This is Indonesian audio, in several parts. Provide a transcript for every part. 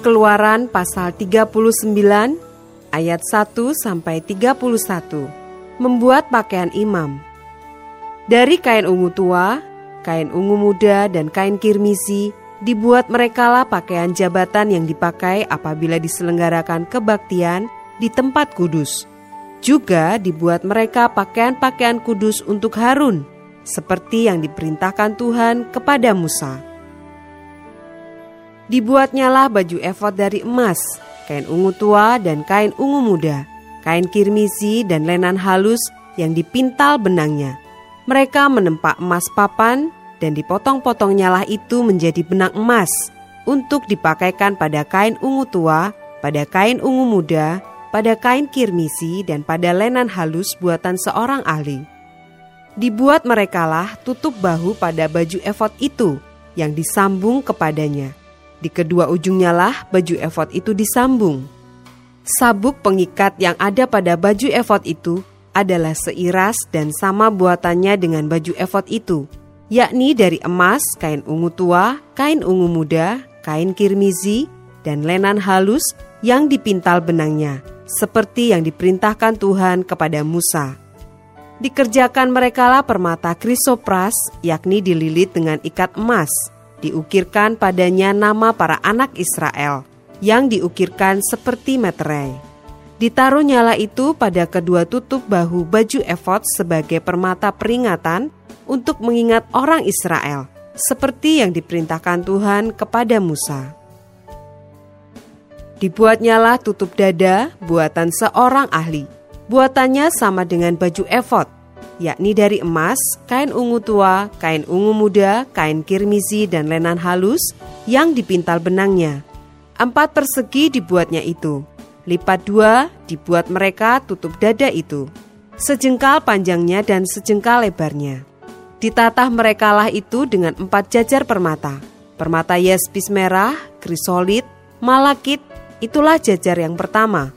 Keluaran pasal 39 ayat 1 sampai 31 membuat pakaian imam. Dari kain ungu tua, kain ungu muda dan kain kirmisi dibuat merekalah pakaian jabatan yang dipakai apabila diselenggarakan kebaktian di tempat kudus. Juga dibuat mereka pakaian-pakaian kudus untuk Harun, seperti yang diperintahkan Tuhan kepada Musa. Dibuatnyalah baju efod dari emas, kain ungu tua dan kain ungu muda, kain kirmisi dan lenan halus yang dipintal benangnya. Mereka menempa emas papan dan dipotong-potong-nyalah itu menjadi benang emas untuk dipakaikan pada kain ungu tua, pada kain ungu muda, pada kain kirmisi dan pada lenan halus buatan seorang ahli. Dibuat merekalah tutup bahu pada baju efod itu yang disambung kepadanya di kedua ujungnya lah baju efod itu disambung. Sabuk pengikat yang ada pada baju efod itu adalah seiras dan sama buatannya dengan baju efod itu, yakni dari emas, kain ungu tua, kain ungu muda, kain kirmizi, dan lenan halus yang dipintal benangnya, seperti yang diperintahkan Tuhan kepada Musa. Dikerjakan merekalah permata krisopras, yakni dililit dengan ikat emas, diukirkan padanya nama para anak Israel yang diukirkan seperti meterai. Ditaruh nyala itu pada kedua tutup bahu baju efod sebagai permata peringatan untuk mengingat orang Israel, seperti yang diperintahkan Tuhan kepada Musa. Dibuatnyalah tutup dada buatan seorang ahli. Buatannya sama dengan baju efod, yakni dari emas, kain ungu tua, kain ungu muda, kain kirmizi, dan lenan halus yang dipintal benangnya. Empat persegi dibuatnya itu. Lipat dua dibuat mereka tutup dada itu. Sejengkal panjangnya dan sejengkal lebarnya. Ditatah merekalah itu dengan empat jajar permata. Permata yespis merah, krisolit, malakit, itulah jajar yang pertama.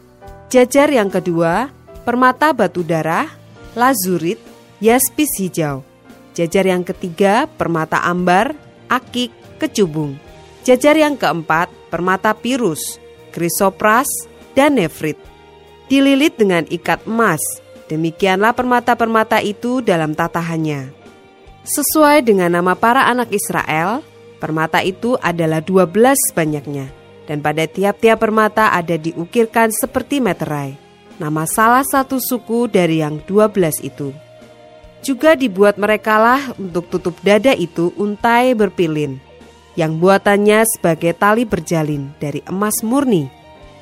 Jajar yang kedua, permata batu darah, lazurit, yaspis hijau. Jajar yang ketiga, permata ambar, akik, kecubung. Jajar yang keempat, permata pirus, krisopras, dan nefrit. Dililit dengan ikat emas. Demikianlah permata-permata itu dalam tatahannya. Sesuai dengan nama para anak Israel, permata itu adalah dua belas banyaknya. Dan pada tiap-tiap permata ada diukirkan seperti meterai. Nama salah satu suku dari yang dua belas itu. Juga dibuat merekalah untuk tutup dada itu untai berpilin, yang buatannya sebagai tali berjalin dari emas murni.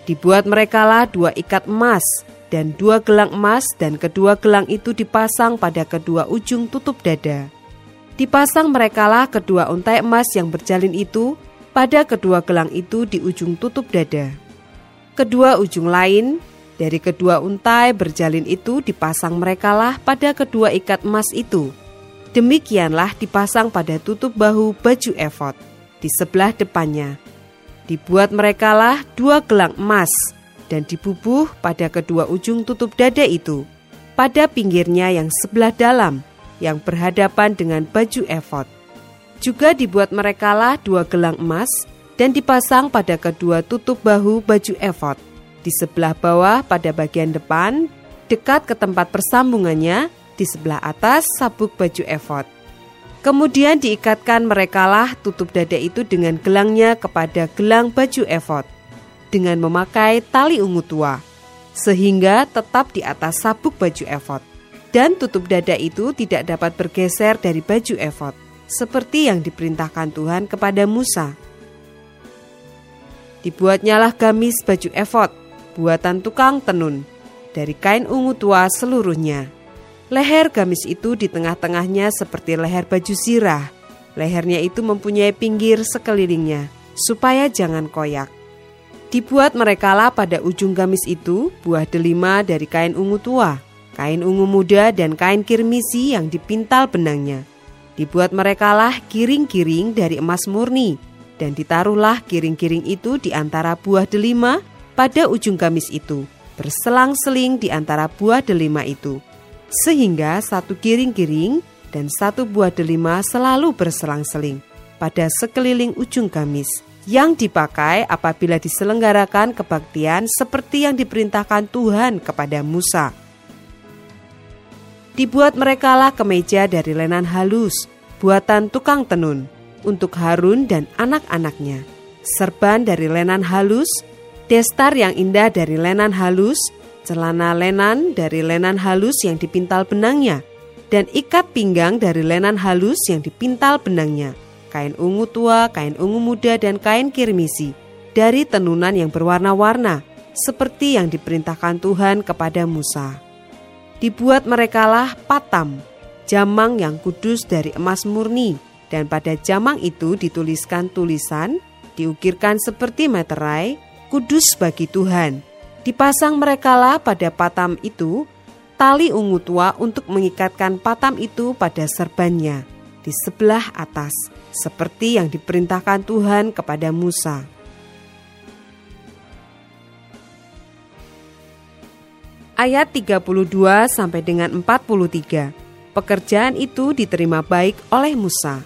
Dibuat merekalah dua ikat emas dan dua gelang emas dan kedua gelang itu dipasang pada kedua ujung tutup dada. Dipasang merekalah kedua untai emas yang berjalin itu pada kedua gelang itu di ujung tutup dada. Kedua ujung lain dari kedua untai berjalin itu dipasang merekalah pada kedua ikat emas itu. Demikianlah dipasang pada tutup bahu baju efod di sebelah depannya. Dibuat merekalah dua gelang emas dan dibubuh pada kedua ujung tutup dada itu, pada pinggirnya yang sebelah dalam, yang berhadapan dengan baju efod. Juga dibuat merekalah dua gelang emas dan dipasang pada kedua tutup bahu baju efod di sebelah bawah pada bagian depan, dekat ke tempat persambungannya, di sebelah atas sabuk baju efod. Kemudian diikatkan merekalah tutup dada itu dengan gelangnya kepada gelang baju efod dengan memakai tali ungu tua, sehingga tetap di atas sabuk baju efod. Dan tutup dada itu tidak dapat bergeser dari baju efod, seperti yang diperintahkan Tuhan kepada Musa. Dibuatnyalah gamis baju efod buatan tukang tenun, dari kain ungu tua seluruhnya. Leher gamis itu di tengah-tengahnya seperti leher baju sirah. Lehernya itu mempunyai pinggir sekelilingnya, supaya jangan koyak. Dibuat merekalah pada ujung gamis itu buah delima dari kain ungu tua, kain ungu muda dan kain kirmisi yang dipintal benangnya. Dibuat merekalah kiring-kiring dari emas murni, dan ditaruhlah kiring-kiring itu di antara buah delima pada ujung gamis itu, berselang-seling di antara buah delima itu. Sehingga satu kiring-kiring dan satu buah delima selalu berselang-seling pada sekeliling ujung gamis yang dipakai apabila diselenggarakan kebaktian seperti yang diperintahkan Tuhan kepada Musa. Dibuat merekalah kemeja dari lenan halus, buatan tukang tenun, untuk Harun dan anak-anaknya. Serban dari lenan halus, destar yang indah dari lenan halus, celana lenan dari lenan halus yang dipintal benangnya, dan ikat pinggang dari lenan halus yang dipintal benangnya kain ungu tua, kain ungu muda, dan kain kirmisi dari tenunan yang berwarna-warna, seperti yang diperintahkan Tuhan kepada Musa. Dibuat merekalah patam, jamang yang kudus dari emas murni, dan pada jamang itu dituliskan tulisan, diukirkan seperti meterai, kudus bagi Tuhan. Dipasang merekalah pada patam itu, tali ungu tua untuk mengikatkan patam itu pada serbannya di sebelah atas seperti yang diperintahkan Tuhan kepada Musa. Ayat 32 sampai dengan 43. Pekerjaan itu diterima baik oleh Musa.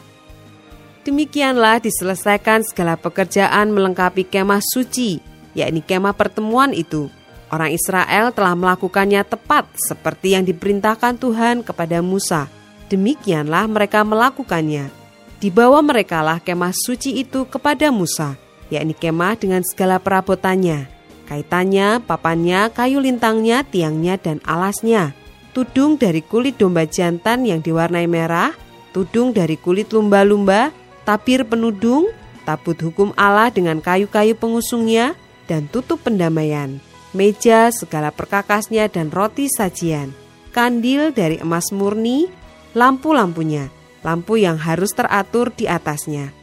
Demikianlah diselesaikan segala pekerjaan melengkapi kemah suci, yakni kemah pertemuan itu. Orang Israel telah melakukannya tepat seperti yang diperintahkan Tuhan kepada Musa. Demikianlah mereka melakukannya Dibawa merekalah kemah suci itu kepada Musa, yakni kemah dengan segala perabotannya, kaitannya, papannya, kayu lintangnya, tiangnya, dan alasnya, tudung dari kulit domba jantan yang diwarnai merah, tudung dari kulit lumba-lumba, tabir penudung, tabut hukum Allah dengan kayu-kayu pengusungnya, dan tutup pendamaian, meja segala perkakasnya dan roti sajian, kandil dari emas murni, lampu-lampunya, lampu yang harus teratur di atasnya,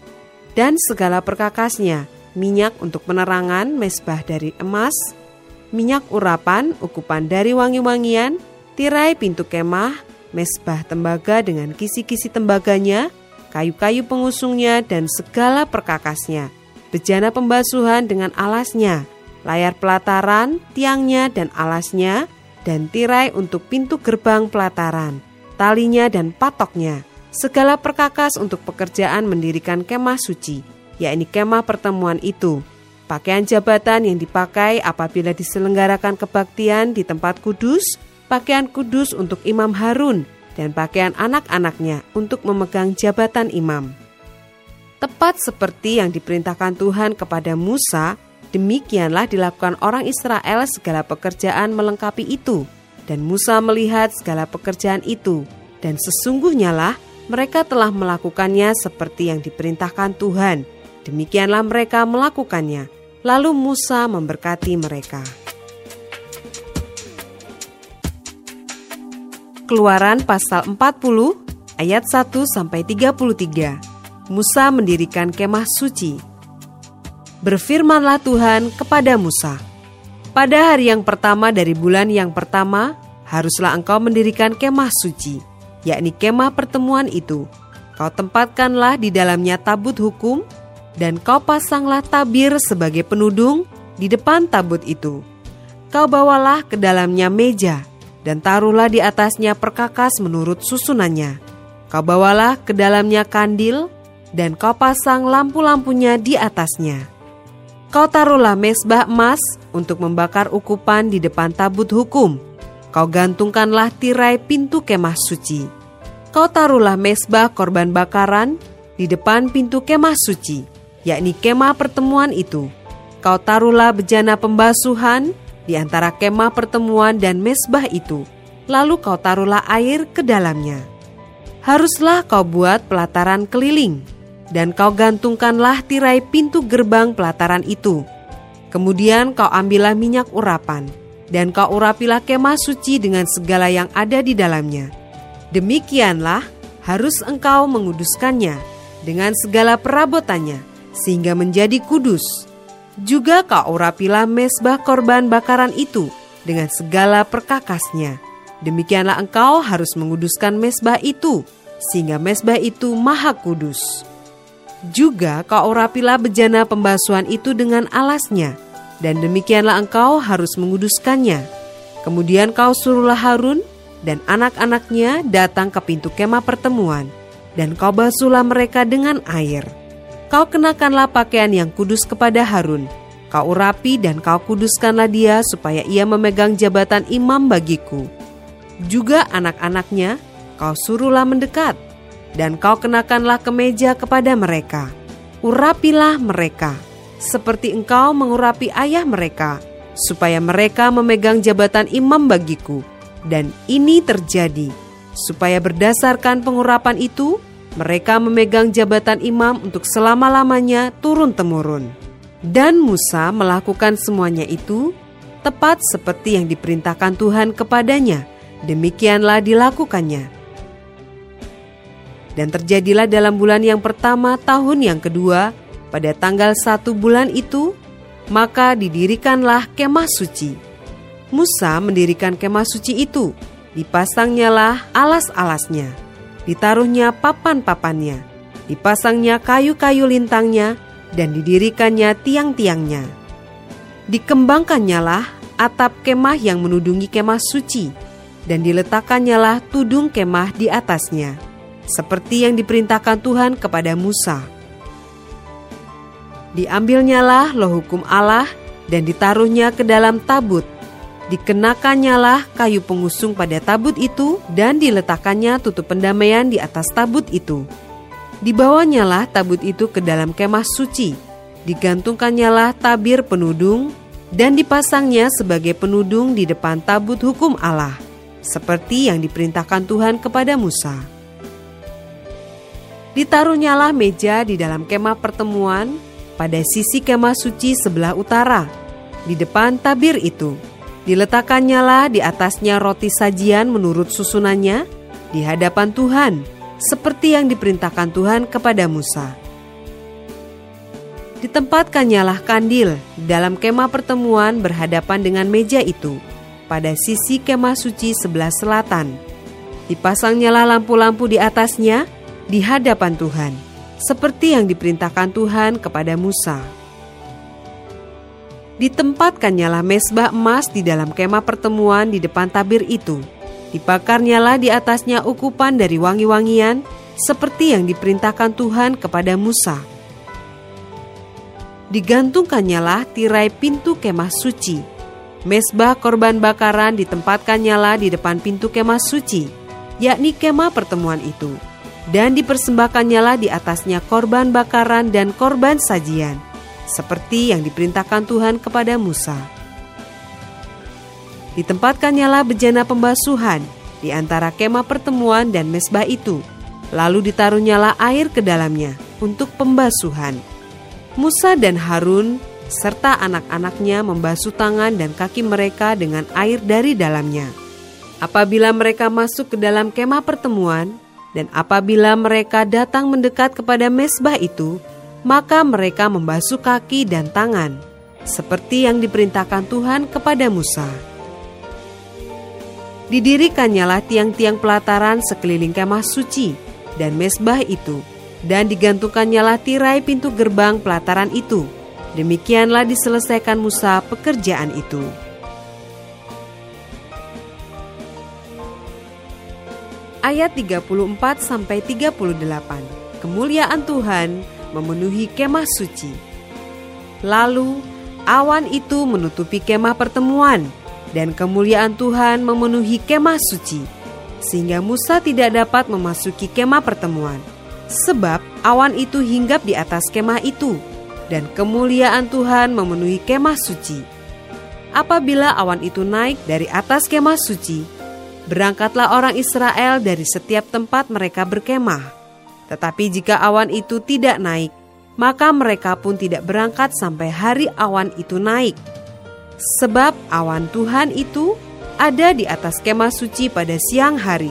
dan segala perkakasnya, minyak untuk penerangan, mesbah dari emas, minyak urapan, ukupan dari wangi-wangian, tirai pintu kemah, mesbah tembaga dengan kisi-kisi tembaganya, kayu-kayu pengusungnya, dan segala perkakasnya, bejana pembasuhan dengan alasnya, layar pelataran, tiangnya dan alasnya, dan tirai untuk pintu gerbang pelataran, talinya dan patoknya, segala perkakas untuk pekerjaan mendirikan kemah suci, yakni kemah pertemuan itu, pakaian jabatan yang dipakai apabila diselenggarakan kebaktian di tempat kudus, pakaian kudus untuk Imam Harun, dan pakaian anak-anaknya untuk memegang jabatan imam. Tepat seperti yang diperintahkan Tuhan kepada Musa, demikianlah dilakukan orang Israel segala pekerjaan melengkapi itu. Dan Musa melihat segala pekerjaan itu, dan sesungguhnya lah mereka telah melakukannya seperti yang diperintahkan Tuhan. Demikianlah mereka melakukannya. Lalu Musa memberkati mereka. Keluaran pasal 40 ayat 1 sampai 33. Musa mendirikan kemah suci. Berfirmanlah Tuhan kepada Musa, "Pada hari yang pertama dari bulan yang pertama, haruslah engkau mendirikan kemah suci." yakni kemah pertemuan itu. Kau tempatkanlah di dalamnya tabut hukum, dan kau pasanglah tabir sebagai penudung di depan tabut itu. Kau bawalah ke dalamnya meja, dan taruhlah di atasnya perkakas menurut susunannya. Kau bawalah ke dalamnya kandil, dan kau pasang lampu-lampunya di atasnya. Kau taruhlah mesbah emas untuk membakar ukupan di depan tabut hukum Kau gantungkanlah tirai pintu kemah suci. Kau taruhlah mesbah korban bakaran di depan pintu kemah suci, yakni kemah pertemuan itu. Kau taruhlah bejana pembasuhan di antara kemah pertemuan dan mesbah itu. Lalu kau taruhlah air ke dalamnya. Haruslah kau buat pelataran keliling, dan kau gantungkanlah tirai pintu gerbang pelataran itu. Kemudian kau ambillah minyak urapan, dan kau urapilah kemah suci dengan segala yang ada di dalamnya. Demikianlah harus engkau menguduskannya dengan segala perabotannya, sehingga menjadi kudus. Juga kau urapilah mesbah korban bakaran itu dengan segala perkakasnya. Demikianlah engkau harus menguduskan mesbah itu, sehingga mesbah itu maha kudus. Juga kau urapilah bejana pembasuhan itu dengan alasnya, dan demikianlah engkau harus menguduskannya. Kemudian kau suruhlah Harun dan anak-anaknya datang ke pintu kemah pertemuan, dan kau basuhlah mereka dengan air. Kau kenakanlah pakaian yang kudus kepada Harun, kau urapi dan kau kuduskanlah dia supaya ia memegang jabatan imam bagiku. Juga anak-anaknya kau suruhlah mendekat, dan kau kenakanlah kemeja kepada mereka. Urapilah mereka, seperti engkau mengurapi ayah mereka, supaya mereka memegang jabatan imam bagiku dan ini terjadi supaya berdasarkan pengurapan itu mereka memegang jabatan imam untuk selama-lamanya turun-temurun. Dan Musa melakukan semuanya itu tepat seperti yang diperintahkan Tuhan kepadanya. Demikianlah dilakukannya. Dan terjadilah dalam bulan yang pertama tahun yang kedua, pada tanggal satu bulan itu, maka didirikanlah kemah suci Musa mendirikan kemah suci itu. Dipasangnyalah alas-alasnya, ditaruhnya papan-papannya, dipasangnya kayu-kayu lintangnya, dan didirikannya tiang-tiangnya. Dikembangkannyalah atap kemah yang menudungi kemah suci, dan diletakannyalah tudung kemah di atasnya, seperti yang diperintahkan Tuhan kepada Musa. Diambilnyalah loh hukum Allah dan ditaruhnya ke dalam tabut Dikenakannya kayu pengusung pada tabut itu dan diletakkannya tutup pendamaian di atas tabut itu. Dibawanya tabut itu ke dalam kemah suci. Digantungkannya tabir penudung dan dipasangnya sebagai penudung di depan tabut hukum Allah, seperti yang diperintahkan Tuhan kepada Musa. Ditaruhnyalah meja di dalam kemah pertemuan pada sisi kemah suci sebelah utara, di depan tabir itu Diletakkannya lah di atasnya roti sajian menurut susunannya di hadapan Tuhan, seperti yang diperintahkan Tuhan kepada Musa. Ditempatkannya lah kandil dalam kemah pertemuan berhadapan dengan meja itu, pada sisi kemah suci sebelah selatan. Dipasangnya lah lampu-lampu di atasnya di hadapan Tuhan, seperti yang diperintahkan Tuhan kepada Musa Ditempatkannya mesbah emas di dalam kemah pertemuan di depan tabir itu. Dipakarnyalah di atasnya ukupan dari wangi-wangian, seperti yang diperintahkan Tuhan kepada Musa. Digantungkannyalah tirai pintu kemah suci. Mesbah korban bakaran ditempatkannya di depan pintu kemah suci, yakni kemah pertemuan itu. Dan dipersembahkannyalah di atasnya korban bakaran dan korban sajian seperti yang diperintahkan Tuhan kepada Musa. Ditempatkannya lah bejana pembasuhan di antara kemah pertemuan dan mesbah itu, lalu ditaruhnyalah air ke dalamnya untuk pembasuhan. Musa dan Harun serta anak-anaknya membasuh tangan dan kaki mereka dengan air dari dalamnya. Apabila mereka masuk ke dalam kemah pertemuan, dan apabila mereka datang mendekat kepada mesbah itu, maka mereka membasuh kaki dan tangan, seperti yang diperintahkan Tuhan kepada Musa. Didirikannya tiang-tiang pelataran sekeliling kemah suci dan mesbah itu, dan digantungkannya tirai pintu gerbang pelataran itu. Demikianlah diselesaikan Musa pekerjaan itu. Ayat 34 sampai 38. Kemuliaan Tuhan memenuhi kemah suci. Lalu awan itu menutupi kemah pertemuan dan kemuliaan Tuhan memenuhi kemah suci sehingga Musa tidak dapat memasuki kemah pertemuan sebab awan itu hinggap di atas kemah itu dan kemuliaan Tuhan memenuhi kemah suci. Apabila awan itu naik dari atas kemah suci, berangkatlah orang Israel dari setiap tempat mereka berkemah tetapi jika awan itu tidak naik, maka mereka pun tidak berangkat sampai hari awan itu naik. Sebab awan Tuhan itu ada di atas kemah suci pada siang hari,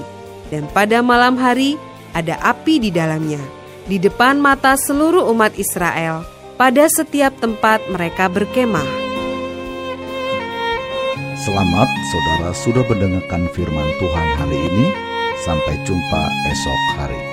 dan pada malam hari ada api di dalamnya, di depan mata seluruh umat Israel pada setiap tempat mereka berkemah. Selamat saudara sudah mendengarkan firman Tuhan hari ini. Sampai jumpa esok hari.